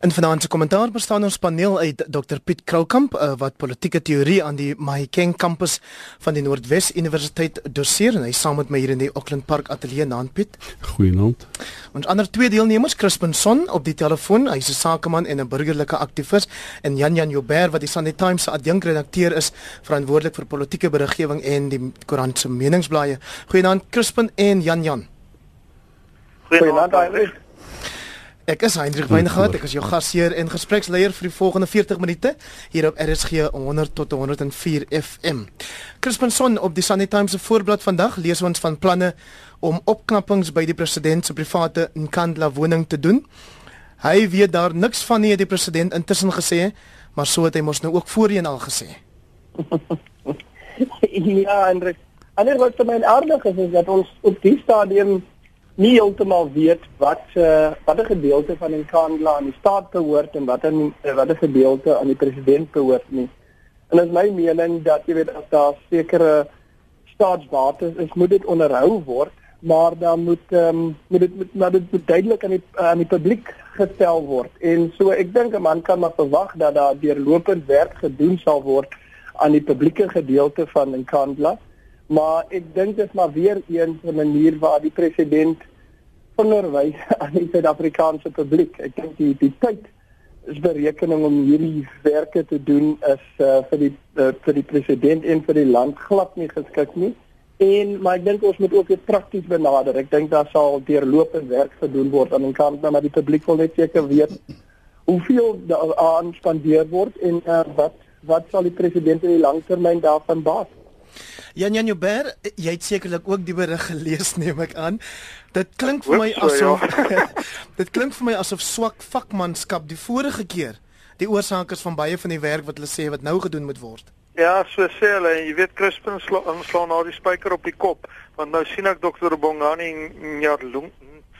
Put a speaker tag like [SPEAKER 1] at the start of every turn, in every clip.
[SPEAKER 1] In vanaand se kommentaar bestaan ons paneel uit Dr Piet Kroukamp uh, wat politieke teorie aan die Mahikeng kampus van die Noordwes Universiteit doseer en hy saam met my hier in die Auckland Park ateljee naam Piet.
[SPEAKER 2] Goeienaand.
[SPEAKER 1] Ons ander twee deelnemers, Crispin Son op die telefoon, hy's 'n sakeman en 'n burgerlike aktivis en Jan Jan Joubert wat die Sunday Times se adjunkredakteur is, verantwoordelik vir politieke beriggewing en die koerant se meningsblaaie. Goeienaand Crispin en Jan Jan.
[SPEAKER 3] Goeienaand Heinrich.
[SPEAKER 1] Ek is Hendrik Weingart, ek is jou gasheer en gespreksleier vir die volgende 40 minute hier op RSG 100 tot 104 FM. Crispin Son op die Sunday Times se voorblad vandag lees ons van planne om opknappings by die president se private Nkandla woning te doen. Hy weet daar niks van nie, het die president intussen gesê, maar so het hy mos nou ook voorheen al gesê.
[SPEAKER 3] ja, Hendrik. Ander wat vir my aardig is is dat ons op die stadium nie heeltemal weet wat uh, watter gedeelte van die Kandla aan die staat behoort en watter uh, watter gedeelte aan die president behoort nie. En dit is my mening dat jy weet as daar sekere staatsbates is, moet dit onderhou word, maar dan moet um, moet dit moet, moet, dit duidelik aan die aan die publiek gestel word. En so ek dink 'n man kan maar verwag dat daar deurlopend werk gedoen sal word aan die publieke gedeelte van die Kandla. Maar ek dink dit is maar weer een 'n manier waar die president vingerwys aan die Suid-Afrikaanse publiek. Ek dink die die tyd is berekening om hierdie werke te doen is uh, vir die uh, vir die president en vir die land glad nie geskik nie. En maar ek dink ons moet ook dit prakties benader. Ek dink daar sal deurlopend werk gedoen word aan die kant maar die publiek wil net seker weet hoeveel daar spandeer word en uh, wat wat sal die president in die langtermyn daarvan baat?
[SPEAKER 1] Jan Jan Joubert, jy het sekerlik ook die berig gelees neem ek aan. Dit klink vir my asof ja. dit klink vir my asof swak vakmanskap die vorige keer die oorsaak is van baie van die werk wat hulle sê wat nou gedoen moet word.
[SPEAKER 4] Ja, so sê hulle en jy weet Crispin slaan sla na die spyker op die kop want nou sien ek dokter Bongani Nyarlung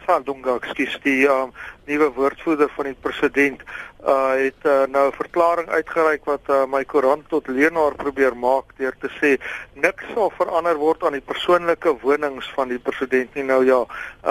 [SPEAKER 4] Saldunga, ekskuus, die um, nuwe woordvoerder van die president uh het uh, nou 'n verklaring uitgereik wat uh, my koerant tot leenaar probeer maak deur te sê niks sal verander word aan die persoonlike wonings van die president nie. Nou ja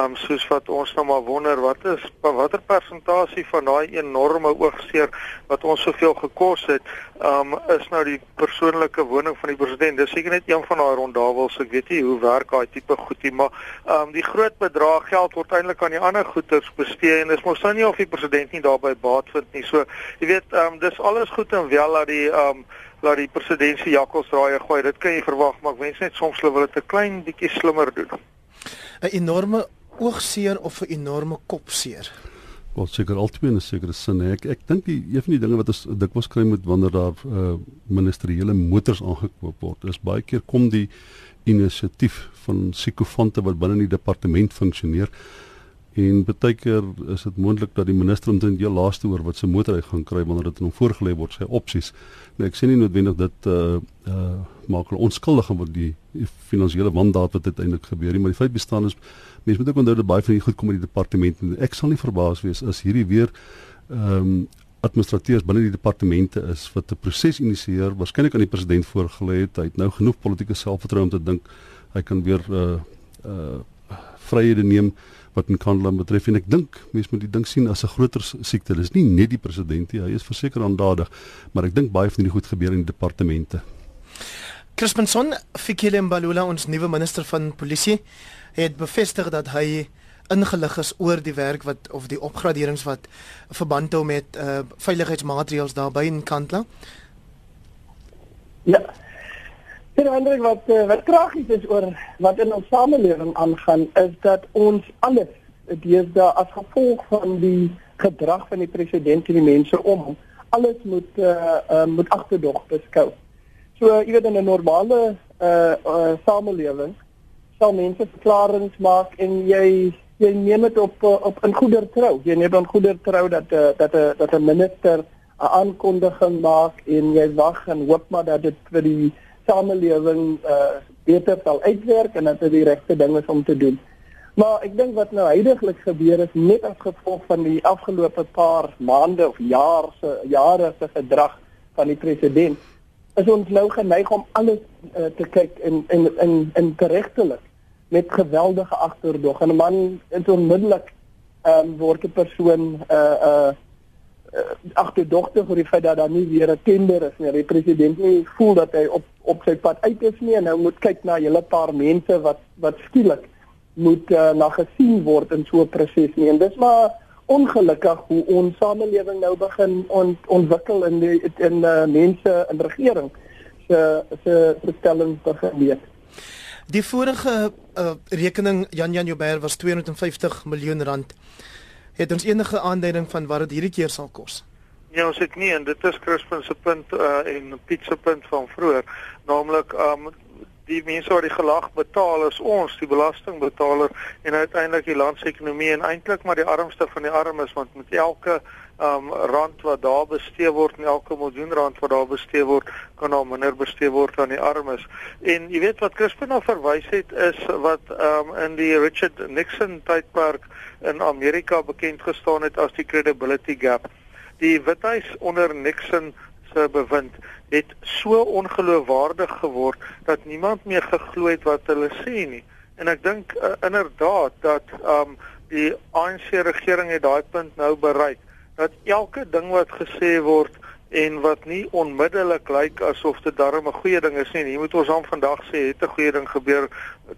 [SPEAKER 4] um soos wat ons nou maar wonder wat is watter persentasie van daai enorme oogseer wat ons soveel gekos het um is nou die persoonlike woning van die president. Dis seker net een van daai rondawels ek weet nie hoe werk daai tipe goed nie maar um die groot bedrag geld word eintlik aan die ander goederes bestee en dis mos nou nie of die president nie daarbey baat vind nie nie. So jy weet, ehm um, dis alles goed en wel dat die ehm um, dat die presidentsie jakkalsraaie gooi. Dit kan jy verwag, maar ek wens net soms hulle wil dit 'n klein bietjie slimmer doen.
[SPEAKER 1] 'n Enorme oogseer of 'n enorme kopseer.
[SPEAKER 2] Wel seker altyd 'n sekere sin. Ek ek dink die een van die dinge wat ons dikwels kry met wanneer daar uh, ministeriële motors aangekoop word, is baie keer kom die inisiatief van sikofante wat binne die departement funksioneer En baie keer is dit moontlik dat die minister omtrent heel laaste oor wat sy motor hy gaan kry wanneer dit aan hom voorgelê word sy opsies. Nou ek sê nie noodwendig dit uh uh maak hulle onskuldig word die, die finansiële wandaad wat uiteindelik gebeur nie, maar die feit bestaan is mense moet ook onthou dat baie van die goed kom uit die departement. Ek sal nie verbaas wees as hierdie weer ehm um, administrateurs binne die departemente is wat 'n proses initieer, waarskynlik aan die president voorgelê het. Hy het nou genoeg politieke selfvertroue om te dink hy kan weer uh uh vryhede neem wat in Kanada betref en ek dink mense moet die ding sien as 'n groter siekte. Dis nie net die president nie, hy is verseker aandadig, maar ek dink baie van die goed gebeur in die departemente.
[SPEAKER 1] Crispinson Fikile Mbalula ons nuwe minister van polisie het bevestig dat hy ingelig is oor die werk wat of die opgraderings wat verband hou met uh, veiligheidsmaatreëls daar by in Kantla.
[SPEAKER 3] Ja. Dit ander wat eh, wat tragies is oor wat in ons samelewing aangaan is dat ons alles deesdae as gevolg van die gedrag van die president en die mense om alles moet uh, uh, moet agterdog beskou. So jy weet in 'n normale uh, uh, samelewing sal mense verklaringe maak en jy jy neem dit op op in goeie trou. Jy neem dan goeie trou dat uh, dat 'n dat 'n minister 'n aankondiging maak en jy wag en hoop maar dat dit vir die samelewing uh beter sal uitwerk en dat dit die regte ding is om te doen. Maar ek dink wat nou heidaglik gebeur is net as gevolg van die afgelope paar maande of jaar se jare se gedrag van die president is ons nou geneig om alles uh, te kyk en en en en geregtelik met geweldige agterdog en 'n man is onmiddellik ehm um, word 'n persoon uh uh agterdogtig oor die feit dat daar nie weer 'n tender is nie. Die president nie voel dat hy op op sy pad uit is nie en nou moet kyk na 'n hele paar mense wat wat skielik moet uh, na gesien word in so 'n proses nie. En dis maar ongelukkig hoe ons samelewing nou begin ont, ontwikkel in die in uh, mense in regering se se stellings begin weet.
[SPEAKER 1] Die vorige uh, rekening Jan Jan Joubert was 250 miljoen rand. Het ons enige aanduiding van wat dit hierdie keer sal kos?
[SPEAKER 4] Ja, ons het nie en dit is Crispin se punt uh, en Piet se punt van vroeër, naamlik um die mense wat die gelag betaal is ons, die belastingbetaler en uiteindelik die land se ekonomie en eintlik maar die armste van die armes want met elke um rand wat daar bestee word en elke miljoen rand wat daar bestee word kan daar minder bestee word aan die armes. En jy weet wat Crispin nou verwys het is wat um in die Richard Nixon tydperk in Amerika bekend gestaan het as die credibility gap. Die Withuis onder Nixon se bewind het so ongeloofwaardig geword dat niemand meer geglo het wat hulle sê nie. En ek dink uh, inderdaad dat um die ANC regering het daai punt nou bereik dat elke ding wat gesê word en wat nie onmiddellik lyk asof dit darm 'n goeie ding is nie. Hier moet ons aan vandag sê het 'n goeie ding gebeur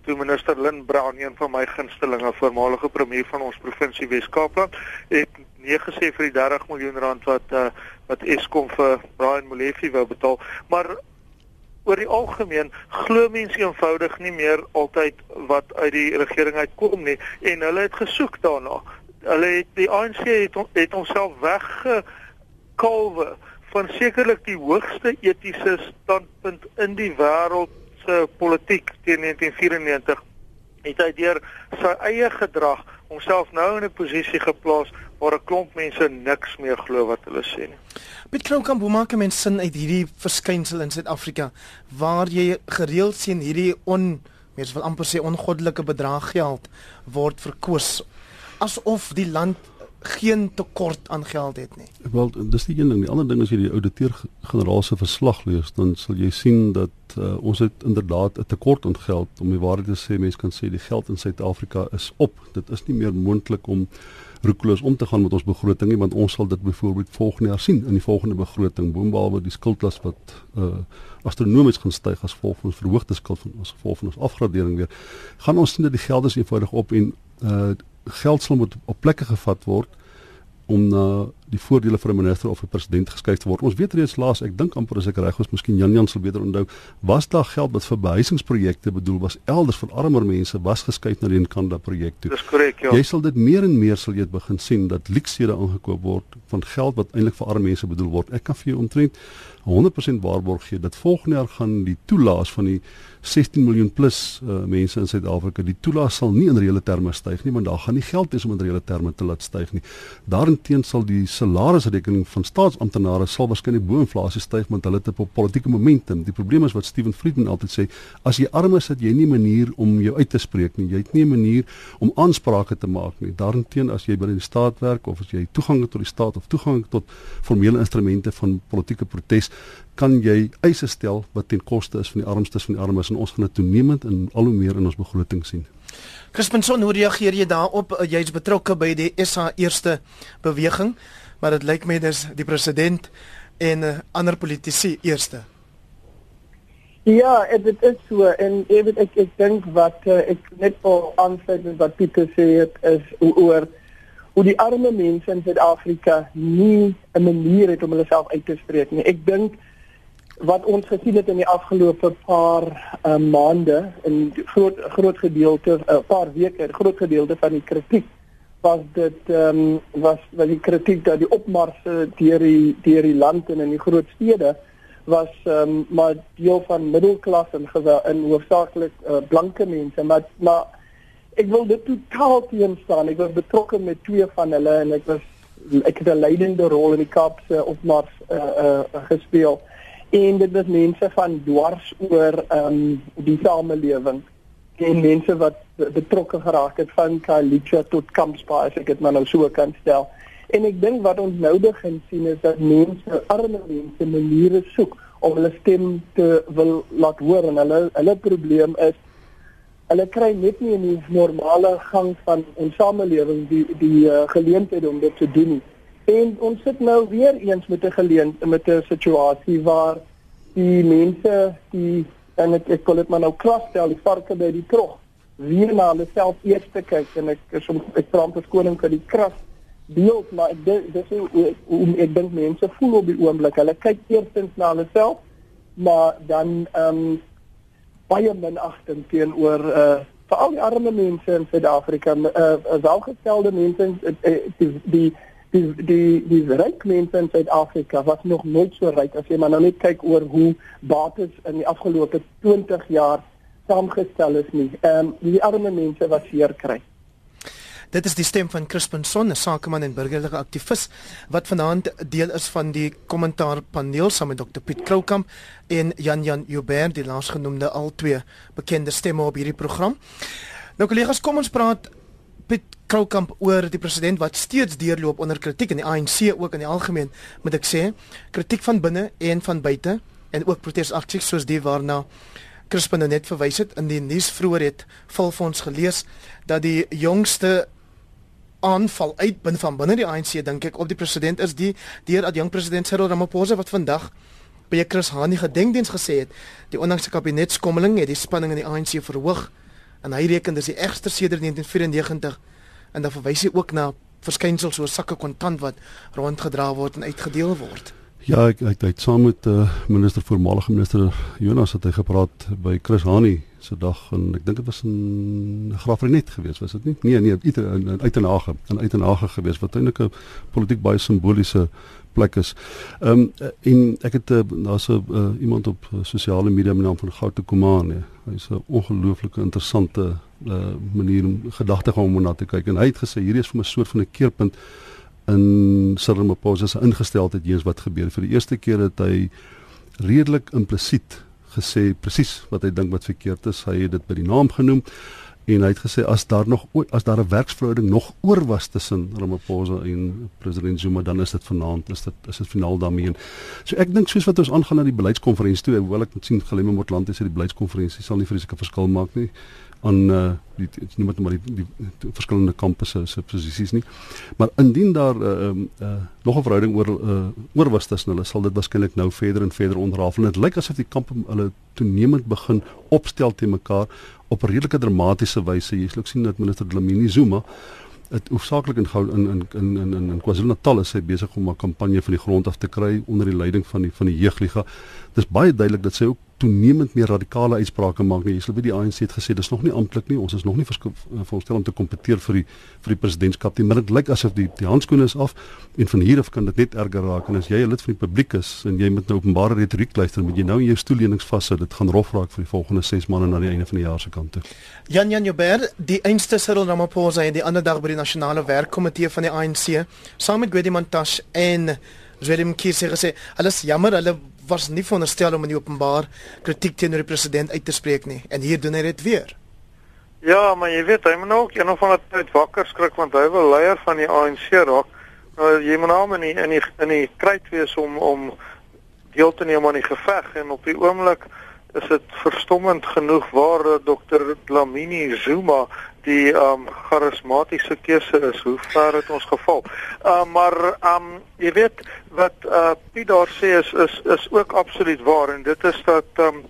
[SPEAKER 4] toe minister Lynn Brown, een van my gunstelinge, voormalige premier van ons provinsie Wes-Kaapland, het nee gesê vir die 30 miljoen rand wat uh, wat Eskom vir Brian Molefe wou betaal. Maar oor die algemeen glo mense eenvoudig nie meer altyd wat uit die regering uitkom nie. En hulle het gesoek daarna. Hulle het die ANC het, het homself weggekalwe van sekerlik die hoogste etiese standpunt in die wêreld se politiek teen 1994 het hy deur sy eie gedrag homself nou in 'n posisie geplaas waar 'n klomp mense niks meer glo wat hulle sê nie.
[SPEAKER 1] Piet Kroukamp, hoe maak mense sin uit hierdie verskynsel in Suid-Afrika waar jy gereeld sien hierdie on mens wil amper sê ongoddelike bedrag geld word verkoos asof die land geen tekort aan geld het nie.
[SPEAKER 2] Wel, dis die een ding. Die ander ding as jy die ouditeur-generaal se verslag lees, dan sal jy sien dat uh, ons het inderdaad 'n tekort aan geld. Om die waarheid te sê, mense kan sê die geld in Suid-Afrika is op. Dit is nie meer moontlik om roekeloos om te gaan met ons begroting nie, want ons sal dit byvoorbeeld volgende jaar sien in die volgende begroting, boonbehalwe die skuldlas wat uh astronomies gaan styg as gevolg van ons verhoogde skuld van ons gevolg van ons afgradering weer. Gaan ons sien dat die geld is eenvoudig op en uh geld sal moet op plekke gevat word om na die voordele vir 'n minister of 'n president geskuif te word. Ons weet reeds laas, ek dink amper as ek reg is, miskien Jan Jan sal beter onthou, was daar geld wat vir behuisingsprojekte bedoel was, elders vir armer mense was geskuif na die Nkanda projek toe.
[SPEAKER 4] Dis korrek, ja.
[SPEAKER 2] Jy sal dit meer en meer sal jy begin sien dat leksede aangekoop word van geld wat eintlik vir arme mense bedoel word. Ek kan vir jou omtrent 100% waarborg gee dat volgende jaar gaan die toelaas van die 16 miljoen plus uh, mense in Suid-Afrika die toelaas sal nie in reële terme styg nie want daar gaan nie geld wees om in reële terme te laat styg nie. Daarenteen sal die salarisrekening van staatsamptenare sal waarskynlik bo inflasie styg want hulle het 'n politieke momentum. Die probleem is wat Steven Friedman altyd sê, as jy arm is, het jy nie 'n manier om jou uit te spreek nie. Jy het nie 'n manier om aansprake te maak nie. Daarenteen as jy binne die staat werk of as jy toegang het tot die staat of toegang tot formele instrumente van politieke protes, kan jy eise stel wat ten koste is van die armstes van die armes en ons gaan dit toenemend en al hoe meer in ons begroting sien.
[SPEAKER 1] Crispinson, hoe reageer jy daarop? Uh, Jy's betrokke by die SA eerste beweging, maar dit lyk my dis die president en uh, ander politici eerste.
[SPEAKER 3] Ja, dit is so en ek ek, ek dink wat uh, ek net wil aansluit met wat Pieter sê het is oor hoe die arme mense in Suid-Afrika nie 'n manier het om hulle self uit te spreek nie. Ek dink wat ons gesien het in die afgelope paar uh, maande in groot groot gedeelte 'n uh, paar weke groot gedeelte van die kritiek was dit ehm um, was was die kritiek dat die opmars deur die deur die land en in die groot stede was ehm um, maar deel van middelklas en gewel in hoofsaaklik uh, blanke mense. Maar maar ek wil dit totaal teenstaan. Ek was betrokke met twee van hulle en ek was ek het 'n leidende rol in die Kaapse opmars uh, uh, gespeel. En dit was mense van dwars oor ehm um, die samelewing en mense wat betrokke geraak het van Kalicha tot Kampspa as ek dit maar nou so kan stel. En ek dink wat ons nou begin sien is dat mense arme mense maniere soek om hulle stem te wil laat hoor en hulle hulle probleem is hulle kry net nie in die normale gang van ons samelewing die die uh, geleentheid om dit te doen nie En ons sit nou weer eens met 'n geleentheid met 'n situasie waar die mense die en ek ek kon dit maar nou klasstel die varke by die trog weer na hulle self eers te kyk en ek is om ek vra om verskoning vir die kras beeld maar ek dis hoe ek dink mense voel op die oomblik. Hulle kyk eerstens na hulle self maar dan ehm um, baie minagting teenoor uh vir al die arme mense in Suid-Afrika, uh welgestelde mense uh, die die die die die ryk mense in Suid-Afrika was nog nooit so ryk as jy maar nou net kyk oor hoe bates in die afgelope 20 jaar saamgestel is nie. Ehm um, die arme mense wat seer kry.
[SPEAKER 1] Dit is die stem van Crispin Son, 'n sakeman en burgerlike aktivis wat vanaand deel is van die kommentaarpaneel saam met Dr Piet Kroukamp en Jan Jan Joubert, die laasgenoemde albei bekende stemme op hierdie program. Nou kollegas, kom ons praat Piet Kroukamp oor die president wat steeds deurloop onder kritiek in die ANC ook in die algemeen, moet ek sê, kritiek van binne en van buite en ook protesaksies soos die waarna Crispin nou net verwys het in die nuus. Vroeër het volfonds gelees dat die jongste aanval uit binne van binne die ANC dink ek op die president is die deur dat jong president Cyril Ramaphosa wat vandag by Chris Hani gedenkdiens gesê het. Die onlangse kabinetskommeling het die spanning in die ANC verhoog en hy reken dis die ergste sedert 1994 en dan verwys hy ook na verskynsels soos sakke kontant wat rondgedra word en uitgedeel word
[SPEAKER 2] Ja, ek ek het saam met uh, minister voormalige minister Jonas het hy gepraat by Chris Hani se dag en ek dink dit was in Graafrenet geweest, was dit nie? Nee, nee, uit in Uitenhage, in Uitenhage geweest wat eintlik 'n politiek baie simboliese plek is. Ehm um, en ek het uh, daar's 'n uh, iemand op uh, sosiale media met naam van Goute Komane. Hy's 'n ongelooflike interessante uh, manier om gedagtegang om na te kyk en hy het gesê hierdie is vir my 'n soort van 'n keerpunt in Cyril Ramaphosa se ingesteldheid hier's wat gebeur. Vir die eerste keer het hy redelik implisiet gesê presies wat hy dink wat verkeerd is. Hy het dit by die naam genoem en hy het gesê as daar nog as daar 'n werksverhouding nog oor was tussen Ramaphosa en president Zuma dan is dit vanaand is dit is dit finaal daarmee. En so ek dink soos wat ons aangaan na die beleidskonferensie toe, hoewel ek moet sien Galemme Motlanthe sê die beleidskonferensie sal nie vreeslike verskil maak nie aan uh die noem dit maar die, die, die verskillende kampusse se posisies nie. Maar indien daar uh um uh nog 'n verhouding oor uh oor was tussen hulle, sal dit waarskynlik nou verder en verder onderhafel. Dit lyk asof die kampe hulle toenemend begin opstel te mekaar op 'n redelike dramatiese wyse. Jy sal ook sien dat minister Dlamini Zuma dit hoofsaaklik in in in in in in, in KwaZulu-Natal is hy besig om 'n kampanje van die grond af te kry onder die leiding van die van die jeugliga. Dis baie duidelik dat sy ook toenemend meer radikale uitsprake maak nie. Jy sal weet die ANC het gesê dis nog nie amptelik nie. Ons is nog nie voorstel om te kompeteer vir die vir die presidentskap nie, maar dit lyk asof die die handskoene is af en van hier af kan dit net erger raak. En as jy 'n lid van die publiek is en jy met nou openbare retoriek luister, moet jy nou in jou stoellenings vashou. Dit gaan rof raak vir die volgende 6 maande na die einde van die jaar se kant toe.
[SPEAKER 1] Jan Jan Joubert, die einste Cyril Ramaphosa en die ander dag by die nasionale werkkomitee van die ANC, saam met Gwedi Mantashe en Zwelim Kise gesê, hulle is jammer, hulle was nie veronderstel om in openbaar kritiek teenoor die president uit te spreek nie en hier doen hy dit weer.
[SPEAKER 4] Ja, maar jy weet, hy moet nou ook een of ander tyd wakker skrik want hy wil leier van die ANC raak. Nou jy moet nou in die, in die in die kryd wees om om deel te neem aan die geveg en op die oomblik is dit verstommend genoeg waar Dr. Dlamini Zuma die um charismatiese keuse is. Hoe ver het ons geval? Uh maar um jy weet wat uh Piet daar sê is is is ook absoluut waar en dit is dat um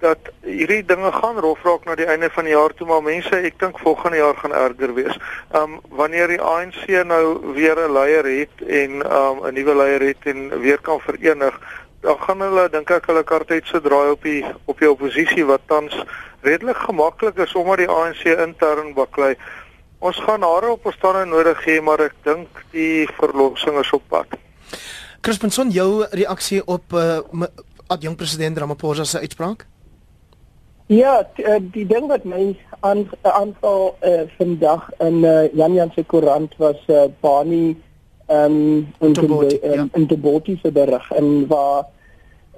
[SPEAKER 4] dat hierdie dinge gaan rof raak na die einde van die jaar toe maar mense ek dink volgende jaar gaan erger wees. Um wanneer die ANC nou weer 'n leier het en um 'n nuwe leier het en weer kan verenig, dan gaan hulle dink ek hulle kartet se draai op die op die oppositie wat tans redelik gemaklik is omdat die ANC intern baklei. Ons gaan hare op opstande nodig hê, maar ek dink die verlossing is op pad.
[SPEAKER 1] Crispinson, jou reaksie op uh, ad jong president Ramaphosa se uitspraak?
[SPEAKER 3] Ja, eh, die ding wat my aan aanval uh, vandag in uh, Jan Jan se koerant was uh, Bani um, in die ja. in die botiese berig en waar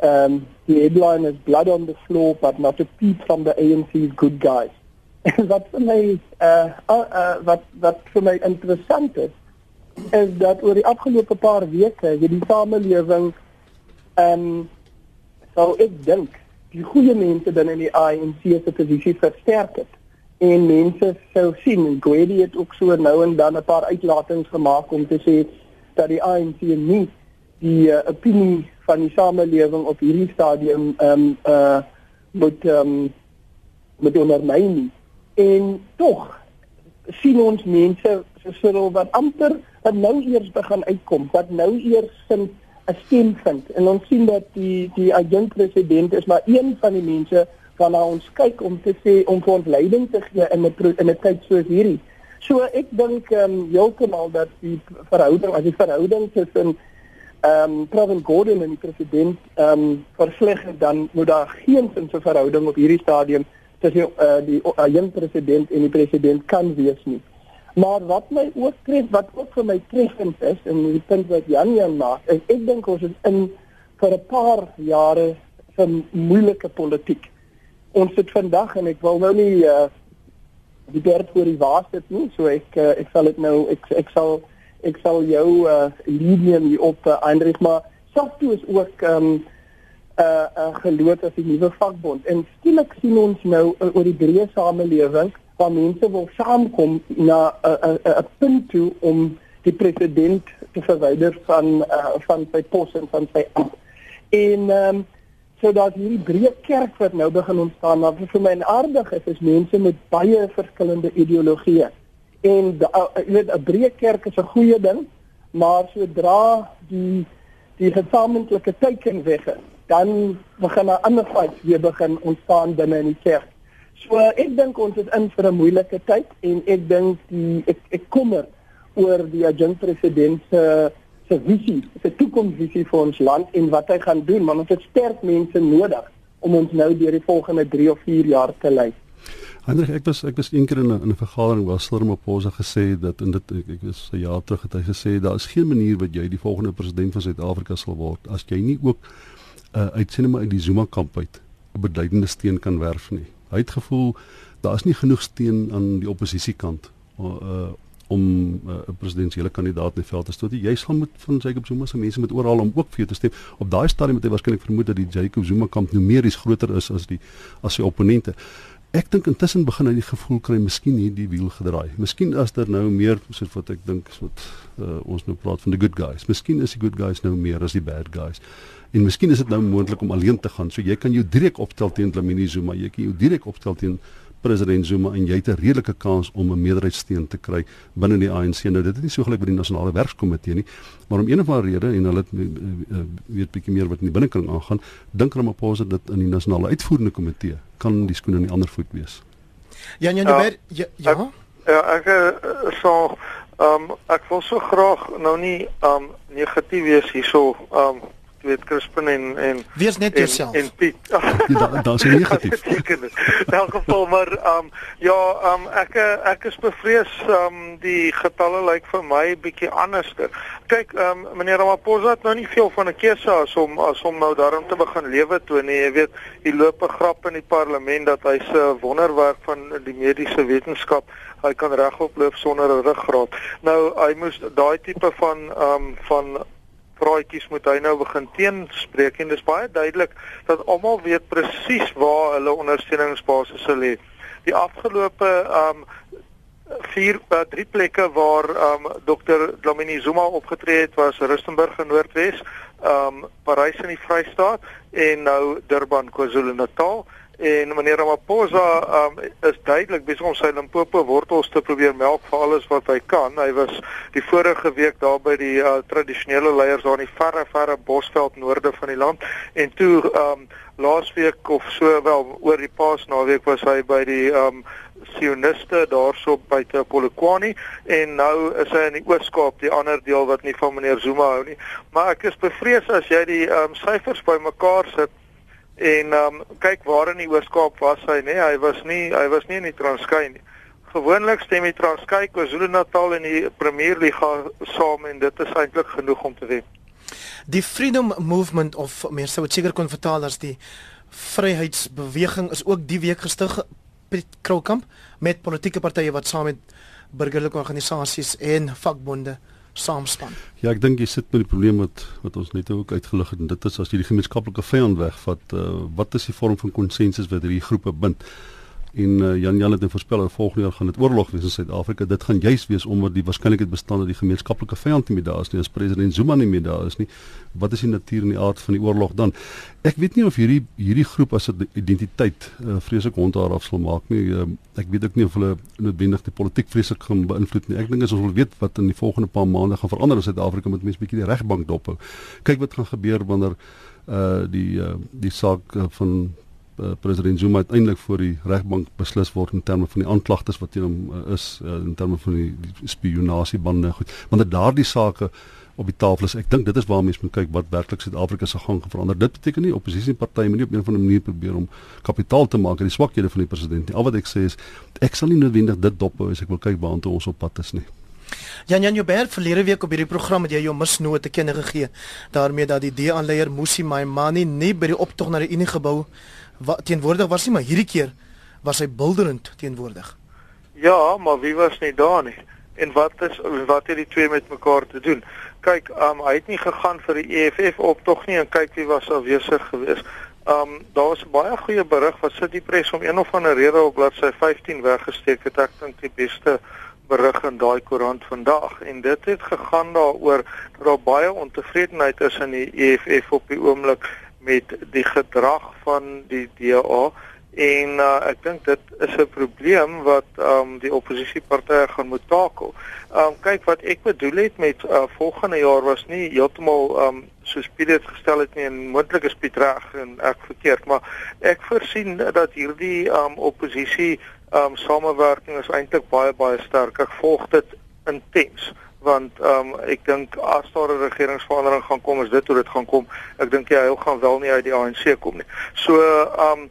[SPEAKER 3] ehm um, die headline is blood on the floor but not a peep from the ANC's good guys. wat vir my uh, uh, uh wat wat vir my interessant is is dat oor die afgelope paar weke hierdie samelewing ehm um, sou ek dink die goeie mense binne die ANC se posisie versterk het en mense sou sien en Gwedi het ook so nou en dan 'n paar uitlatings gemaak om te sê dat die ANC nie die uh, opinie van die samelewing op hierdie stadium ehm um, uh moet ehm um, moet ondermyn nie. En tog sien ons mense so wat amper wat nou eers begin uitkom, wat nou eers sin 'n stem vind. En ons sien dat die die adjunkt president is maar een van die mense waarna ons kyk om te sê om vir ons leiding te gee in 'n in 'n tyd soos hierdie. So ek dink ehm um, heeltemal dat die verhouding, as die verhouding tussen ehm um, President Gordon en die president ehm um, versleg dan moet daar geen sin se verhouding op hierdie stadium tussen uh, die uh, jong president en die president kan wees nie. Maar wat my ook tref, wat ook vir my treffend is en die punt wat Jan Jan maak, is ek dink ons is in vir 'n paar jare van moeilike politiek. Ons sit vandag en ek wil nou nie uh, die berd voor die waas sit nie, so ek uh, ek sal dit nou ek ek sal ek sal jou uh, linium hier op uh, Hendrik maar SAFTU is ook ehm um, uh, uh, geloof as die nuwe vakbond en skielik sien ons nou uh, oor die breë samelewing waar mense wil saamkom na 'n 'n punt toe om die president te verwyder van uh, van sy pos en van sy ampt. En ehm um, so dat hierdie breë kerk wat nou begin ontstaan, maar vir my aardig is is mense met baie verskillende ideologieë. En uh, jy weet 'n breë kerk is 'n goeie ding, maar sodra die die gesamentlike teken weg is, dan begin 'n ander fight weer begin ontstaan binne in die kerk. So ek dink ons is in vir 'n moeilike tyd en ek dink die ek ek kommer oor die adjunkt president se se visie, se toekomsvisie vir ons land en wat hy gaan doen, want ons het sterk mense nodig om ons nou deur die volgende 3 of 4 jaar te lei.
[SPEAKER 2] Hendrik, ek was ek was eendag in 'n in 'n vergadering waar Slurm Oposa gesê dat in dit ek, ek was 'n jaar terug het hy gesê daar is geen manier wat jy die volgende president van Suid-Afrika sal word as jy nie ook uh, uit sinema uit die Zuma kamp uit 'n beduidende steen kan werf nie. Hy het gevoel daar is nie genoeg steun aan die oppositiekant uh, om 'n uh, presidentsiële kandidaat in die veld te stoot. Jy sal moet van Jacob Zuma se mense met oral om ook vir jou te stem. Op daai stadium het hy waarskynlik vermoed dat die Jacob Zuma kamp numeries groter is as die as sy opponente. Ek dink intussen begin hy die gevoel kry miskien hier die wiel gedraai. Miskien as daar nou meer soos wat ek dink wat uh, ons nou praat van the good guys. Miskien is die good guys nou meer as die bad guys. En miskien is dit nou moontlik om alleen te gaan. So jy kan jou direk opstel teen Dlamini Zuma, jy kan jou direk opstel teen president Zuma en jy het 'n redelike kans om 'n meerderheidssteun te kry binne die ANC. Nou dit is nie so gelyk by die nasionale werkskomitee nie, maar om een of ander rede en hulle het uh, weet bietjie meer wat in die binnekring aangaan, dink Ramaphosa dit in die nasionale uitvoerende komitee kan die skoene in die ander voet wees.
[SPEAKER 1] Ja, ja, ja. Ja, ja.
[SPEAKER 4] Ja, ek so ehm um, ek wil so graag nou nie ehm um, negatief wees hierso ehm um, weet Crispin en en
[SPEAKER 1] wees net jouself
[SPEAKER 4] en, en Piet.
[SPEAKER 2] Ja, Daar's negatief.
[SPEAKER 4] In elk geval maar um ja, um ek ek is bevrees um die getalle lyk vir my bietjie anderster. Kyk, um meneer Ramaphosa het nou nie veel van 'n keuse as om as om nou daarom te begin lewe toe nie. Jy weet, hy loop 'n grap in die parlement dat hy se wonderwerk van die mediese wetenskap hy kan regop loop sonder 'n ruggraat. Nou hy moes daai tipe van um van praatjies moet hy nou begin teenspreek en dis baie duidelik dat almal weet presies waar hulle ondersteuningsbasisse lê. Die afgelope um vier uh, drie plekke waar um Dr. Dlamini Zuma opgetree het was Rustenburg in Noordwes, um Parys in die Vrystaat en nou Durban KwaZulu-Natal en meneer Ramaphosa um, is duidelik besig om sy Limpopo wortels te probeer melk vir alles wat hy kan. Hy was die vorige week daar by die uh, tradisionele leiers daar in die verre verre Bosveld noorde van die land en toe um laasweek of so wel oor die Paasnaweek was hy by die um sioniste daarso by te Polokwane en nou is hy in die Oos-Kaap, die ander deel wat nie van meneer Zuma hou nie. Maar ek is bevrees as jy die um syfers bymekaar sit En ehm um, kyk waar in die Oos-Kaap was hy, nê? Nee, hy was nie hy was nie in die Transkei nie. Gewoonlik stem die Transkei, KwaZulu-Natal en die Premier Liga saam en dit is eintlik genoeg om te wen.
[SPEAKER 1] Die Freedom Movement of mense wat seker kon vertaal as die Vryheidsbeweging is ook die week gestig Piet Kroukamp met politieke partye wat saam met burgerlike organisasies en vakbonde saamspan.
[SPEAKER 2] Ja, ek dink jy sit met die probleem wat wat ons net ook uitgelig het en dit is as jy die gemeenskaplike vyand wegvat, uh, wat is die vorm van konsensus wat hierdie groepe bind? En uh, Jan Jan het nou voorspel dat volgende jaar gaan dit oorlog wees in Suid-Afrika. Dit gaan juis wees omdat die waarskynlikheid bestaan dat die gemeenskaplike vyand nie meer daar is nie, as president Zuma nie meer daar is nie. Wat is die natuur en die aard van die oorlog dan? Ek weet nie of hierdie hierdie groep as 'n identiteit uh, vreeslik hondhaar af sal maak nie. Uh, ek weet ook nie of hulle noodwendig die politiek vreeslik gaan beïnvloed nie. Ek dink as ons wil weet wat in die volgende paar maande gaan verander in Suid-Afrika moet mense bietjie die regbank dophou. Kyk wat gaan gebeur wanneer uh die uh, die saak uh, van uh, president Zuma uiteindelik voor die regbank beslis word in terme van die aanklagtes wat teen hom uh, is uh, in terme van die, die spionasiebande goed. Want daardie sake op die tafel is ek dink dit is waar mense moet kyk wat werklik Suid-Afrika se gang verander. Dit beteken nie oppositiepartye moet nie op 'n of ander manier probeer om kapitaal te maak uit die swakhede van die president nie. Al wat ek sê is ek sal nie noodwendig dit dophou as ek wil kyk waartoe ons op pad is nie.
[SPEAKER 1] Jan Jan Joubert verlede week op hierdie program het jy jou misnoot te kenne gegee daarmee dat die DA-leier Musi Maimani nie by die optog na die Unie gebou wat teenwoordig was nie, maar hierdie keer was hy bilderend teenwoordig.
[SPEAKER 4] Ja, maar wie was nie daar nie? En wat is wat het die twee met mekaar te doen? Kyk, um, hy het nie gegaan vir die EFF optog nie en kyk wie was afwesig geweest. Um daar was baie goeie berig wat sit die pres om een of ander rede op bladsy 15 weggesteek het. Ek dink die beste berig in daai koerant vandag en dit het gegaan daaroor dat daar baie ontevredenheid is in die EFF op die oomblik met die gedrag van die DA en uh, ek dink dit is 'n probleem wat um, die oppositiepartye gaan moet takel. Um kyk wat ek bedoel het met uh, volgende jaar was nie heeltemal um soos Piet dit gestel het nie en moontlik is Piet reg en ek verkeerd, maar ek voorsien dat hierdie um oppositie um samewerking is eintlik baie baie sterk. Ek volg dit intens want ehm um, ek dink as daar 'n regeringsverandering gaan kom, is dit hoe dit gaan kom. Ek dink jy hy gaan wel nie uit die ANC kom nie. So ehm um,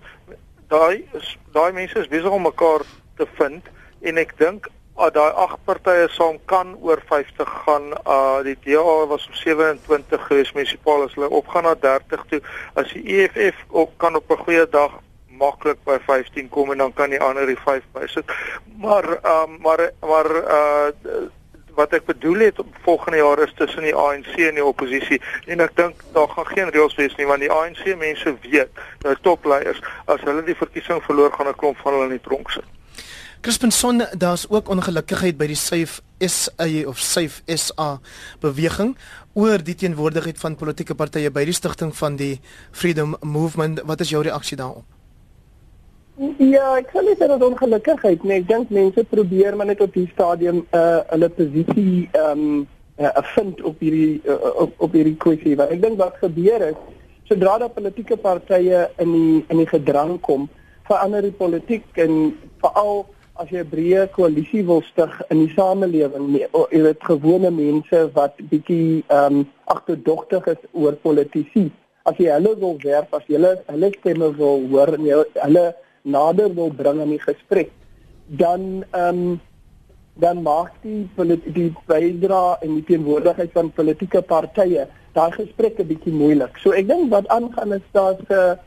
[SPEAKER 4] daai daai mense is besig om mekaar te vind en ek dink uh, daai agt partye saam kan oor 50 gaan. Uh die DA was op 27 gewees munisipale as hulle opgaan na 30 toe. As die EFF ook kan op 'n goeie dag maklik by 15 kom en dan kan die ander die 5 bysit. Maar ehm um, maar maar uh wat ek bedoel het volgende jaar is tussen die ANC en die oppositie en ek dink daar gaan geen reëls wees nie want die ANC mense weet nou topleiers as hulle die verkiesing verloor gaan 'n klomp van hulle in die tronk sit.
[SPEAKER 1] Crispin Son daar's ook ongelukkigheid by die Safe SA of Safe SA beweging oor die teenwoordigheid van politieke partye by die stigting van die Freedom Movement wat is jou reaksie daarop?
[SPEAKER 3] Ja, ek sal net sê dat ongelukkigheid, nee, ek dink mense probeer maar net op die stadium uh hulle posisie ehm um, uh, vind op hierdie uh, op, op hierdie kwessie. Want ek dink wat gebeur is sodra dat politieke partye in die in die gedrang kom, verander die politiek en veral as jy 'n breë koalisie wil stig in die samelewing, jy weet gewone mense wat bietjie ehm um, agterdogtig is oor politici. As jy hulle wil werf, as jy hulle hulle stemme wil hoor en jy hulle nader wil bring aan die gesprek, dan ehm um, dan maak die die bydra en die teenwoordigheid van politieke partye daai gesprekke bietjie moeilik. So ek dink wat aangaan is daar 'n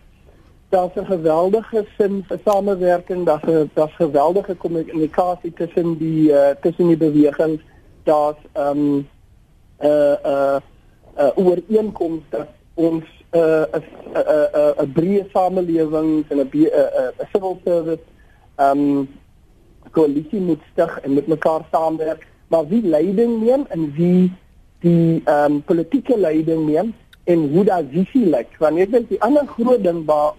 [SPEAKER 3] daar's 'n geweldige sin vir samewerking, daar's 'n daar's geweldige kommunikasie tussen die uh, tussen die bewegings. Daar's ehm um, 'n uh, 'n uh, uh, ooreenkoms dat ons 'n uh, 'n uh, 'n uh, 'n breë samelewing en 'n 'n civil service um koalisie moet stig en met mekaar saamwerk, maar wie leiding neem en wie die um politieke leiding neem en hoe daai visie lyk. Want ek dink die ander groot ding waar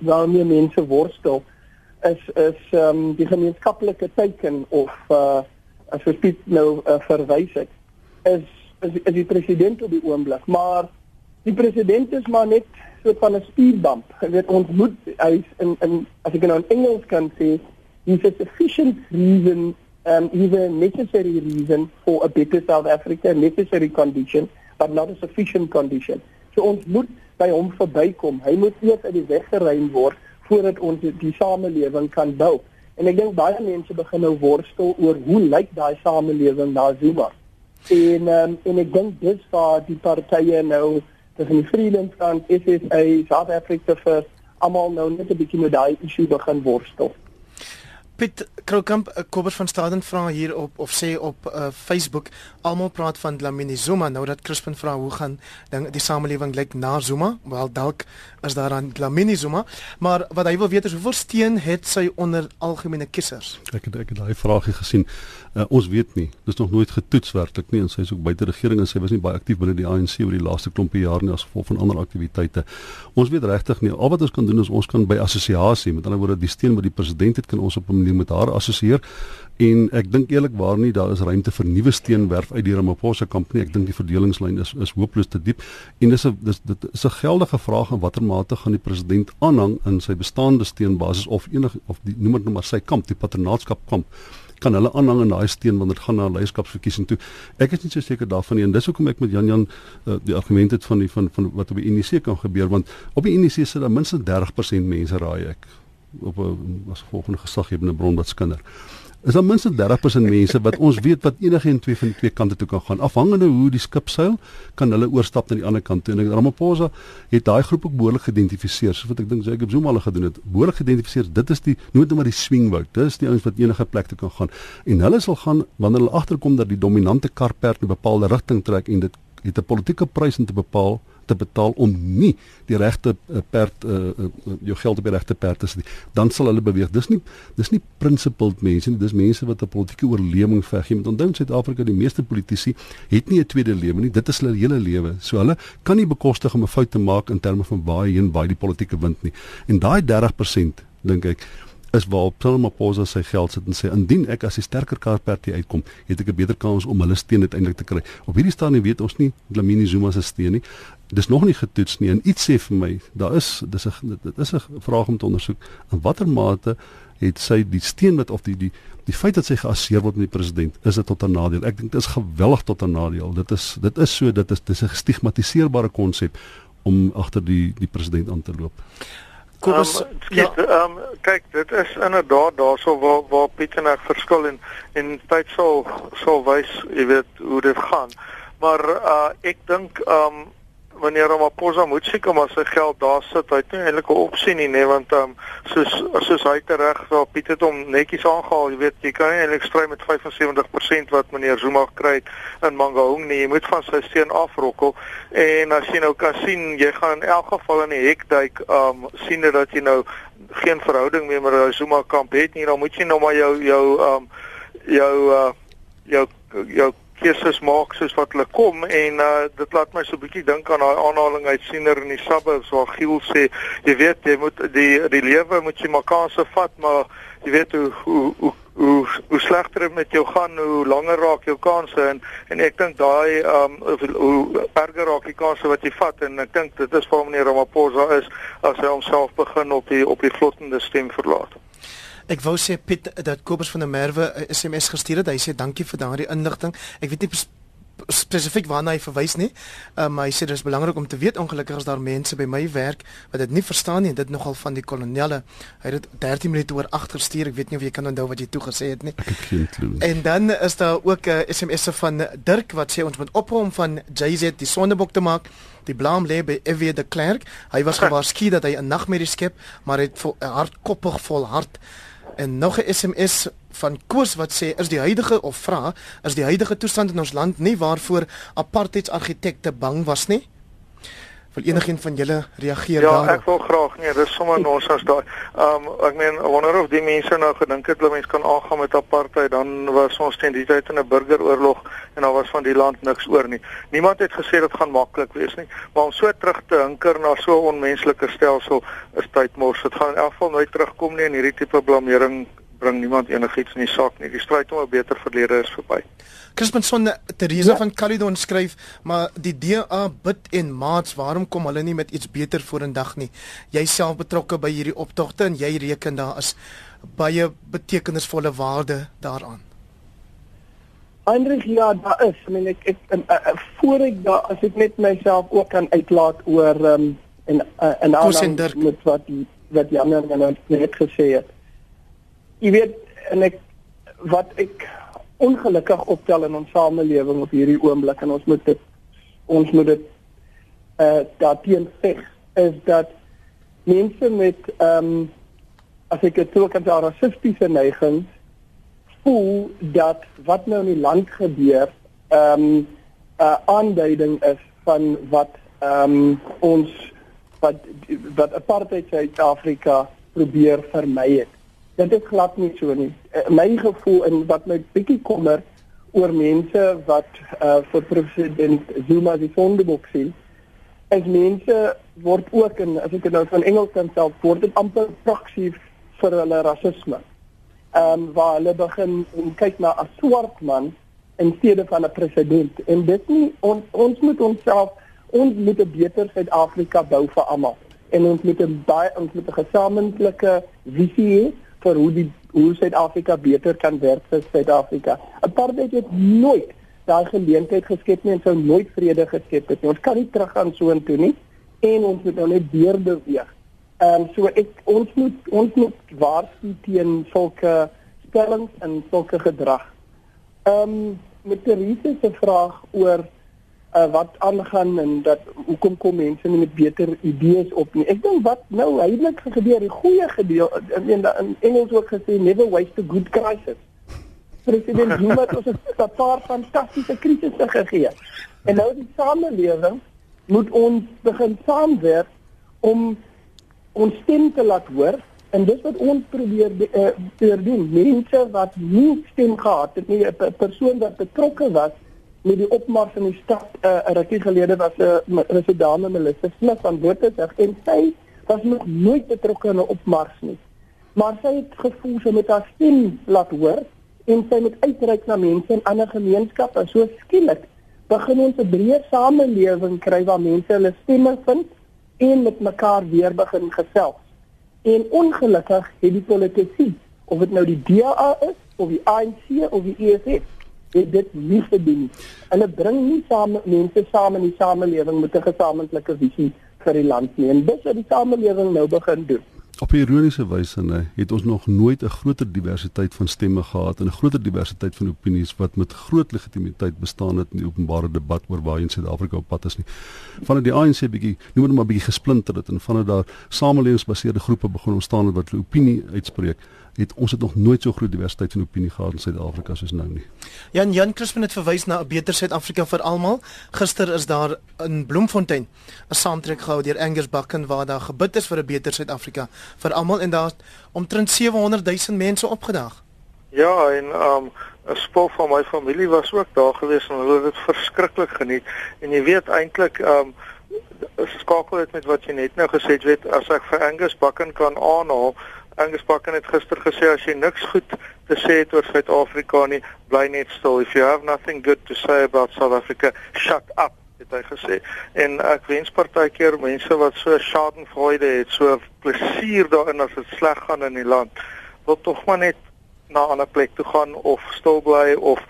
[SPEAKER 3] waarmee mense worstel is is um die gemeenskaplike teken of uh as ek dit nou uh, verwys is is, is die president op die oomblik, maar die president is maar net so van 'n speedbump. Jy weet ons moet hy in in as ek nou in Engels kan sê, he's a sufficient reason um even necessary reason for a better South Africa, necessary condition, but not a sufficient condition. So ons moet by hom verbykom. Hy moet eers uit die weg geruim word voordat ons die samelewing kan bou. En ek dink baie mense begin nou worstel oor hoe lyk daai samelewing na Zuma. En um, en ek dink dis waar die partye nou tussen die Freedom Front, SSA, South Africa First, almal nou net 'n bietjie met daai issue begin worstel.
[SPEAKER 1] Piet Kroukamp, eh, Kobus van Staden vra hier op of sê op uh, Facebook, almal praat van Dlamini Zuma nou dat Crispin vra hoe gaan ding die samelewing lyk na Zuma? Wel dalk is daar aan Dlamini Zuma, maar wat hy wil weet is hoeveel steun het sy onder algemene kissers?
[SPEAKER 2] Ek het ek het daai vraagie gesien. Uh, ons weet nie. Dis nog nooit getoets werklik nie en sy is ook buite regering en sy was nie baie aktief binne die ANC oor die laaste klompie jare nie as gevolg van ander aktiwiteite. Ons weet regtig nie. Al wat ons kan doen is ons kan by assosiasie, met ander woorde die steun wat die president het kan ons op 'n manier met haar assosieer en ek dink eerlikwaar nie daar is ruimte vir nuwe steenwerf uit die Ramaphosa kamp nie. Ek dink die verdelingslyn is is hopeloos te diep en dis 'n dis dit is 'n geldige vraag in watter mate gaan die president aanhang in sy bestaande steenbasis of enig of die noem dit nou maar sy kamp, die patronaatskap kamp kan hulle aanhang in daai steen wanneer dit gaan na leierskapsverkiesing toe. Ek is nie so seker daarvan nie en dis hoekom ek met Jan Jan uh, die argument het van die van van wat op die NEC kan gebeur want op die NEC sit daar minstens 30% mense raai ek op 'n as volgende gesaghebende bron wat skinder is daar minstens 30% mense wat ons weet wat enige een twee van twee kante toe kan gaan. Afhangende hoe die skip seil, kan hulle oorstap na die ander kant toe. En Ramaphosa het daai groep ook behoorlik geïdentifiseer, soos wat ek dink Jacob Zuma al gedoen het. Behoorlik geïdentifiseer. Dit is die dit maar die swingwoud. Dit is die ouens wat enige plek toe kan gaan. En hulle sal gaan wanneer hulle agterkom dat die dominante karperd 'n bepaalde rigting trek en dit het 'n politieke prys om te bepaal te betaal om nie die regte uh, perd uh, uh, jou geld op die regte perd te sit dan sal hulle beweeg. Dis nie dis nie principled mense nie. Dis mense wat 'n politieke oorlewing veg jy moet onthou in Suid-Afrika die meeste politici het nie 'n tweede lewe nie. Dit is hulle hele lewe. So hulle kan nie bekostig om 'n fout te maak in terme van waar heen waai die politieke wind nie. En daai 30% dink ek is waar Ramaphosa sy geld sit en sê indien ek as die sterker kaartparty uitkom, het ek 'n beter kans om hulle steun uiteindelik te kry. Op hierdie stadium weet ons nie Dlamini Zuma se steun nie. Dis nog nie getoets nie en iets sê vir my, daar is dis 'n dit is 'n vraag om te ondersoek in watter mate het sy die steun wat of die die die feit dat sy geasseer word met die president, is dit tot 'n nadeel. Ek dink dit is geweldig tot 'n nadeel. Dit is dit is so dit is dis 'n gestigmatiseerbare konsep om agter die die president aan te loop.
[SPEAKER 4] Kobus, um, ja, ehm um, kyk, dit is inderdaad daarso waar waar Piet en ek verskil en en tyd sal sal wys, jy weet, hoe dit gaan. Maar uh ek dink ehm um, wanneer Ramaphosa moet seker maar sy geld daar sit, hy het nie eintlik 'n opsie nie, nee, want ehm um, soos soos hy tereg daar Piet het hom netjies aangehaal, jy weet, jy kan nie eintlik stry met 75% wat meneer Zuma kry in Mangaung nie. Jy moet van sy steun afrokkel en as jy nou kan sien, jy gaan in elk geval in die hekduik ehm um, sien dat jy nou geen verhouding meer met die Zuma kamp het nie, dan moet jy nou maar jou jou ehm um, jou uh jou jou keuses maak soos wat hulle kom en uh, dit laat my so 'n bietjie dink aan daai aanhaling uit siener in die suburbs waar Giel sê jy weet jy moet die die lewe moet jy maar kanse vat maar jy weet hoe hoe hoe hoe, hoe slegter dit met jou gaan hoe langer raak jou kanse en en ek dink daai um hoe erger raak die kanse wat jy vat en ek dink dit is vir meneer Ramaphosa is as hy homself begin op die op die vlottende stem verlaat.
[SPEAKER 1] Ek wou sê Piet dat Kobus van der Merwe 'n SMS gestuur het. Hy sê dankie vir daardie inligting. Ek weet nie spesifiek waarna hy verwys nie. Um, maar hy sê dit is belangrik om te weet ongelukkig is daar mense by my werk wat dit nie verstaan nie. Dit nogal van die kolonelle. Hy het 13 minute oor agter gestuur. Ek weet nie of jy kan onthou wat jy toe gesê het nie. En dan is daar ook 'n uh, SMS van Dirk wat sê ons moet ophou van JZ die sondebok te maak. Die blame lê by Evie de Klerk. Hy was gewaarsku dat hy 'n nagmerrie skep, maar het vol, hardkoppig volhard. En nog 'n SMS van Koos wat sê is die huidige of vra is die huidige toestand in ons land nie waarvoor apartheidsargitekte bang was nie? Wil enigiemand van julle reageer
[SPEAKER 4] ja,
[SPEAKER 1] daarop?
[SPEAKER 4] Ja, ek wil graag. Nee, dis sommer ons as daai. Ehm um, ek meen wonder of die mense nou gedink het hulle mens kan aangaan met apartheid, dan was ons teen die tyd in 'n burgeroorlog en daar was van die land niks oor nie. Niemand het gesê dit gaan maklik wees nie, maar om so terug te hinker na so 'n onmenslike stelsel is tyd mors. Dit gaan in elk geval nooit terugkom nie en hierdie tipe blameering bring niemand enigiets in die saak nie. Die stryd om 'n beter verlede is verby.
[SPEAKER 1] Crispin son Teresa ja. van Caledon skryf, maar die DA bid en maats, waarom kom hulle nie met iets beter vorendag nie? Jy self betrokke by hierdie optogte en jy reken daar is baie betekenisvolle waarde daaraan.
[SPEAKER 3] Andries ja, daar is, I mean ek ek en, uh, voor ek daar as ek net myself ook kan uitlaat oor um, en uh, en
[SPEAKER 1] aan
[SPEAKER 3] met wat wat Jan nou net gesê het jy weet en ek wat ek ongelukkig optel in ons samelewing op hierdie oomblik en ons moet dit ons moet dit eh uh, daarteen veg is dat mense met ehm um, as ek dit ook kan sê rassistiese neigings voel dat wat nou in die land gebeur ehm um, 'n uh, aanduiding is van wat ehm um, ons wat wat apartheid Suid-Afrika probeer vermy het. Dit is glad nie so nie. Uh, my gevoel en wat my bietjie kommer oor mense wat uh, vir president Zuma die sondeboek sien. As mense word ook en as ek nou van Engels kan self word dit amper prakties vir hulle rasisme. Ehm um, waar hulle begin kyk na 'n swart man in steede van 'n president en dit nie on, ons moet onsself ons moet 'n beter Suid-Afrika bou vir almal en ons moet 'n baie ons moet 'n gesamentlike visie hê vir hoe die hoe Suid-Afrika beter kan werk vir Suid-Afrika. Apartheid het nooit daai geleentheid geskep nie en sou nooit vrede geskep het nie. Ons kan nie teruggaan so intoe nie en ons moet nou net deur beweeg. Ehm um, so ek ons moet ons moet waarsku teen sulke stellings en sulke gedrag. Ehm um, met Therese se vraag oor uh, wat aangaan en dat hoekom kom mense nie met beter idees op nie. Ek dink wat nou heilig gebeur, die goeie gedeel in, in, in Engels ook gesê never waste a good crisis. President Zuma het ons 'n paar fantastiese krisisse gegee. En nou die samelewing moet ons begin saamwerk om ons stem te laat hoor en dis wat ons probeer uh, doen. Mense wat nie stem gehad het nie, 'n persoon wat betrokke was met die opmars in die stad uh, 'n rukkie gelede was 'n uh, residame Melissa Smith van Botsburg en sy was nog nooit betrokke in 'n opmars nie. Maar sy het gevoel sy moet haar stem laat hoor en sy moet uitreik na mense in ander gemeenskappe. So skielik begin ons 'n breë samelewing kry waar mense hulle stemme vind en met mekaar weer begin gesels. En ongelukkig het die politici, of dit nou die DA is of die ANC of die EFF het dit nie gedoen. Hulle bring nie saam mense saam in die samelewing met 'n gesamentlike visie vir die land nie. En dis wat die samelewing nou begin doen.
[SPEAKER 2] Op ironiese wyse nê, het ons nog nooit 'n groter diversiteit van stemme gehad en 'n groter diversiteit van opinies wat met groot legitimiteit bestaan het in die openbare debat oor waar in Suid-Afrika op pad is nie. Vandat die ANC bietjie, noem dit maar bietjie gesplinter het en vandat daar samelewingsbaseerde groepe begin ontstaan wat hulle opinie uitspreek het ons het nog nooit so groot diversiteit van opinie gehad in Suid-Afrika soos nou nie.
[SPEAKER 1] Jan Jan Crispin het verwys na 'n beter Suid-Afrika vir almal. Gister is daar in Bloemfontein 'n saamtrek gehou deur Angus Bakken waar daar gebid is vir 'n beter Suid-Afrika vir almal en daar omtrent 700 000 mense opgedag.
[SPEAKER 4] Ja, en um 'n spul van my familie was ook daar gewees en hulle het dit verskriklik geniet. En jy weet eintlik um skakel dit met wat jy net nou gesê het, weet as ek vir Angus Bakken kan aanhaal Angus Bakken het gister gesê as jy niks goed te sê het oor Suid-Afrika nie, bly net stil. If you have nothing good to say about South Africa, shut up, het hy gesê. En ek wens partykeer mense wat so schadenfreude het, so plesier daarin as dit sleg gaan in die land, wil tog maar net na 'n ander plek toe gaan of stil bly of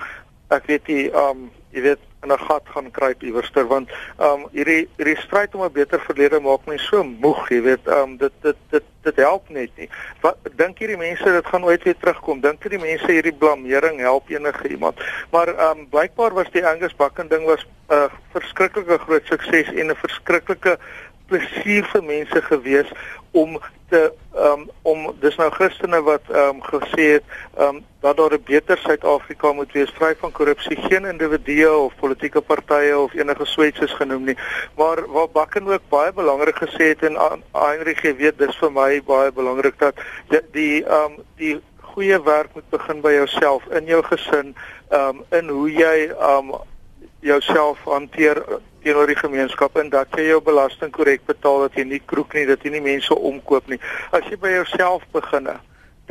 [SPEAKER 4] ek weet nie, um jy weet in 'n gat gaan kruip iewerster want um hierdie hierdie stryd om 'n beter verlede maak my so moeg, jy weet, um dit dit dit dit help net nie. Wat dink hierdie mense dit gaan ooit weer terugkom? Dink hierdie mense hierdie blameering help enige iemand? Maar um blykbaar was die Angus Bakken ding was 'n uh, verskriklike groot sukses en 'n verskriklike plesier vir mense gewees om te um om dis nou Christene wat um gesê het um dat daar 'n beter Suid-Afrika moet wees vry van korrupsie, geen individue of politieke partye of enige swetses genoem nie. Maar wat Bakken ook baie belangrik gesê het en Heinrich weet dis vir my baie belangrik dat die die um die goeie werk moet begin by jouself in jou gesin um in hoe jy um jouself hanteer teenoor die gemeenskap en dat jy jou belasting korrek betaal dat jy nie kroek nie dat jy nie mense omkoop nie. As jy by jouself begin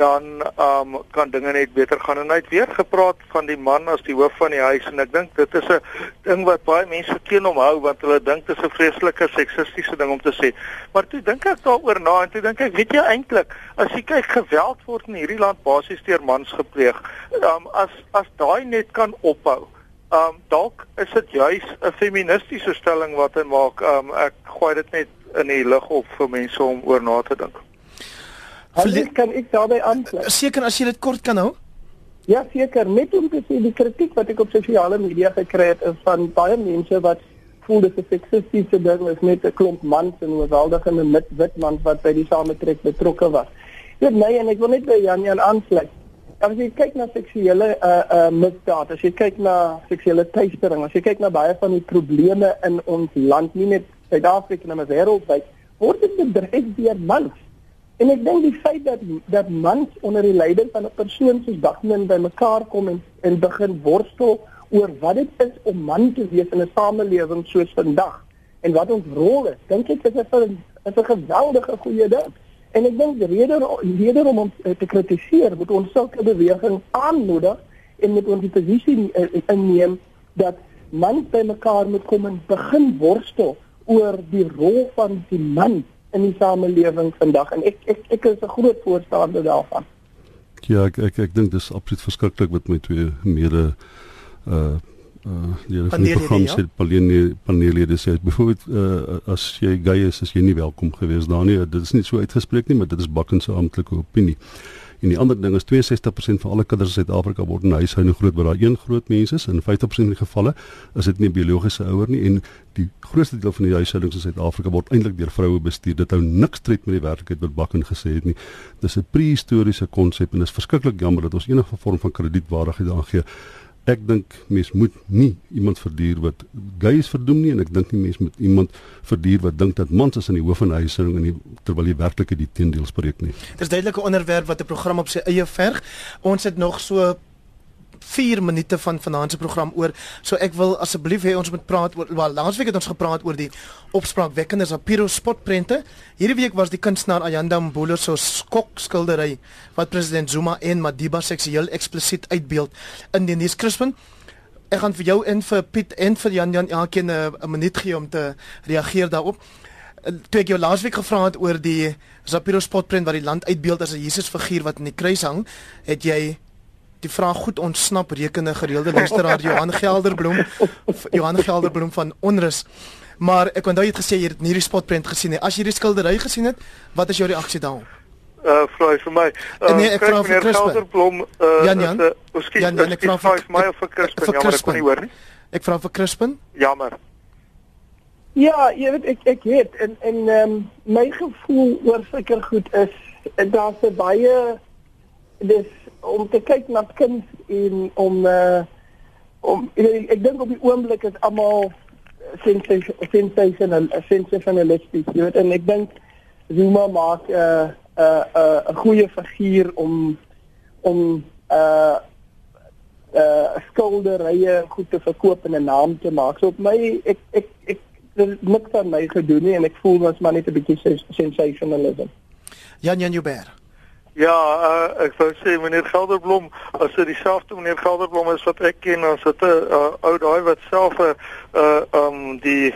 [SPEAKER 4] dan um kan dinge net beter gaan en hy het weer gepraat van die man as die hoof van die huis en ek dink dit is 'n ding wat baie mense teen hom hou want hulle dink dit is 'n vreeslike seksistiese ding om te sê. Maar toe dink ek daaroor na en toe dink ek weet jy eintlik as jy kyk geweld word in hierdie land basies deur mans gepleeg. Um as as daai net kan ophou Ehm um, dalk is dit juis 'n feministiese stelling wat hy maak. Ehm um, ek gooi dit net in die lig op vir mense om oor na te dink.
[SPEAKER 3] Verlede kan ek daarbey aansluit.
[SPEAKER 1] Seker as jy dit kort kan hou?
[SPEAKER 3] Ja, seker. Net om te sê die kritiek wat ek op sosiale media gekry het is van baie mense wat voel dit is 'n seksistiese ding is net 'n klomp mans en oorweldigende wit mans wat by die sametrek betrokke was. Dit nee en ek wil net by Jan Jan aansluit. As jy kyk na seksuele uh uh misdaad, as jy kyk na seksuele teistering, as jy kyk na baie van die probleme in ons land, nie net Suid-Afrika maar wêreldwyd, word dit bedryf deur mans. En ek dink die feit dat dat mans onder die leiding van 'n persoon soos Dagmin bymekaar kom en en begin worstel oor wat dit is om man te wees in 'n samelewing soos vandag en wat ons rol is, dink ek is dit 'n is 'n geweldige goeie ding. En ek dink die rede rede om ons te kritiseer, moet ons sulke beweging aanmoedig en met ons die posisie inneem dat mans bymekaar moet kom en begin worstel oor die rol van die man in die samelewing vandag en ek ek ek is 'n groot voorstander daarvan.
[SPEAKER 2] Ja, ek ek, ek dink dis absoluut verskriklik wat my twee mede uh uh die program sê panele panele sê byvoorbeeld uh, as jy gay is as jy nie welkom gewees daar nie dit is nie so uitgespreek nie maar dit is bakken se amptelike opinie En die ander ding is 62% van alle kinders in Suid-Afrika word in huishouding groot waar daar een groot mens is. In 50% van die gevalle is dit nie 'n biologiese ouer nie en die grootste deel van die huishoudings in Suid-Afrika word eintlik deur vroue bestuur. Dit hou niks tred met die werklikheid wat Bakken gesê het nie. Dis 'n prehistoriese konsep en dit is verskriklik jammer dat ons enige vorm van kredietwaardigheid daaraan gee ek dink mens moet nie iemand verduur wat gay is verdoem nie en ek dink nie mens moet iemand verduur wat dink dat mans is in die hoof van die huishouding en terwyl jy werklik die teendeel spreek nie.
[SPEAKER 1] Dis duidelike onderwerp wat 'n program op sy eie verg. Ons het nog so 4 minute van vanaand se program oor. So ek wil asseblief hê ons moet praat oor wel laasweek het ons gepraat oor die opspraakwekkende Sapiro spotprente. Hierdie week was die kunstenaar Ayanda Mbolo se skok skildery wat president Zuma en Madiba seksueel eksplisiet uitbeeld in die nuus Crispin. Ek gaan vir jou en vir Piet en vir Jan Jan elkeen 'n minuut gee om te reageer daarop. Toe ek jou laasweek gevra het oor die Sapiro spotprent wat die land uitbeeld as 'n Jesus figuur wat in die kruis hang, het jy die vraag goed ontsnap rekende gereelde luisteraar Johan Gelderblom Johan Gelderblom van Onrus. Maar ek onthou jy het gesê jy het nie die spotprent gesien. As jy die skildery gesien het, wat is jou reaksie daarop?
[SPEAKER 4] Uh vra vir my. Uh,
[SPEAKER 1] nee, ek vra vir
[SPEAKER 4] Gelderblom uh Jan Jan. Miskien
[SPEAKER 1] Jan Jan ek vra vir
[SPEAKER 4] my of vir Crispin, jammer ek kon nie hoor nie.
[SPEAKER 1] Ek vra vir Crispin.
[SPEAKER 4] Jammer.
[SPEAKER 3] Ja, jy weet ek ek weet en en ehm um, my gevoel oor seker goed is daar's baie dis om te kyk na kuns en om uh om ek, ek dink op die oomblik is almal sensational sensationalisties jy weet en ek dink Zuma maak 'n uh, 'n uh, 'n uh, 'n goeie figuur om om uh uh skilderye goed te verkoop en 'n naam te maak. So op my ek ek ek niks aan my gedoen nie en ek voel ons maar net 'n bietjie sensationalism.
[SPEAKER 1] Jan Jan Joubert
[SPEAKER 4] Ja, uh, ek wou sê meneer Gelderblom, as dit dieselfde meneer Gelderblom is wat ek ken, dan sit 'n uh, ou daai wat self 'n uh, um die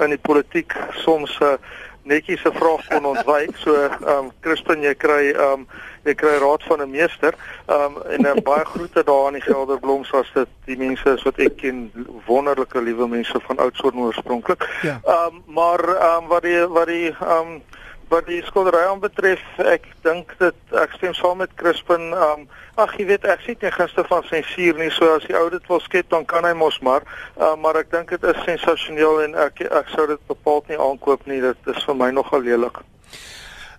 [SPEAKER 4] in die politiek soms 'n uh, netjies 'n vraag kon ontwyk. So, um Crispin, jy kry um jy kry raad van 'n meester. Um en uh, baie groete daar aan die Gelderbloms as dit die mense is wat ek ken, wonderlike liewe mense van Oudtshoorn oorspronklik. Ja. Um maar um wat die wat die um wat die skildery aanbetref, ek dink dit ek stem saam met Crispin. Um ag jy weet ek sien gister van sensuur nie, so as die ou dit wil skep dan kan hy mos maar. Uh, maar ek dink dit is sensasioneel en ek ek sou dit bepaald nie aankoop nie. Dit is vir my nogal lelik.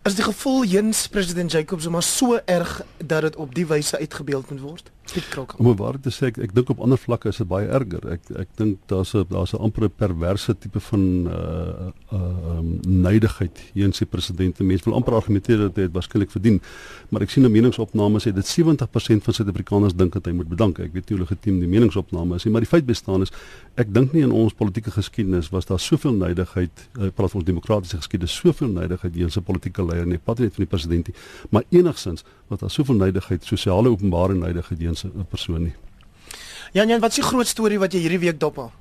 [SPEAKER 1] Is die gevoel Jens president Jacob Zuma so erg dat dit op die wyse uitgebeeld moet word? Krok.
[SPEAKER 2] Om waar te sê ek, ek dink op ander vlakke is dit baie erger. Ek ek dink daar's 'n daar's 'n amper perverse tipe van uh uh um, neidigheid hier in sy presidente. Mense wil amper argumenteer dat hy dit waarskynlik verdien. Maar ek sien 'n meningsopname sê dit 70% van Suid-Afrikaners dink dat hy moet bedank. Ek weet nie hoe legitiem die meningsopname is nie, maar die feit bestaan is ek dink nie in ons politieke geskiedenis was daar soveel neidigheid, uh, praat ons demokratiese geskiedenis, soveel neidigheid in sy politieke leier nie, pat net van die president nie, maar enigsins wat daar soveel neidigheid, sosiale openbare neidigheid hier 'n persoon nie.
[SPEAKER 1] Jan Jan, wat is die groot storie wat jy hierdie week dop hou?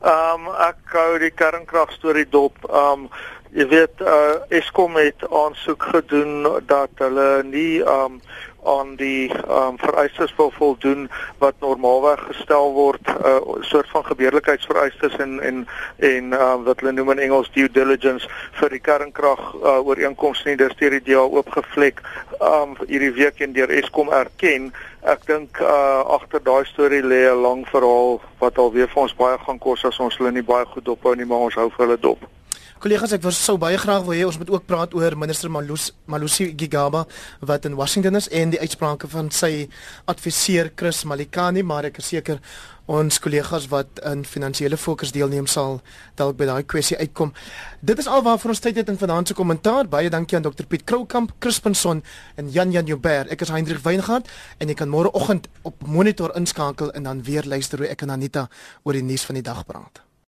[SPEAKER 4] Ehm um, ek hou die kernkrag storie dop. Ehm um, jy weet uh Eskom het aansoek gedoen dat hulle nie ehm um, aan die um, vereistes wil voldoen wat normaalweg gestel word 'n uh, soort van gebeurlikheidsvereistes en en en uh, wat hulle noem in Engels due diligence vir die kernkrag uh, ooreenkomste nie dis deur die DA oopgevlek um hierdie week en deur Eskom erken. Ek dink uh, agter daai storie lê 'n lang verhaal wat alweer vir ons baie gaan kos as ons hulle nie baie goed dophou nie maar ons hou vir hulle dop
[SPEAKER 1] Kollegas, ek wou sou baie graag wil hê ons moet ook praat oor minister Malus Malusi Gigaba wat in Washington is en die uitsprake van sy adviseur Chris Malikani, maar ek is seker ons kollegas wat in finansiële fokus deelneem sal dalk by daai kwessie uitkom. Dit is alwaarvoor ons tyd het in se kommentaar. Baie dankie aan Dr Piet Kroukamp, Crispinson en Jan Jan Joubert. Ek is Hendrik Weingart en jy kan môre oggend op monitor inskakel en dan weer luister hoe ek en Anita oor die nuus van die dag praat.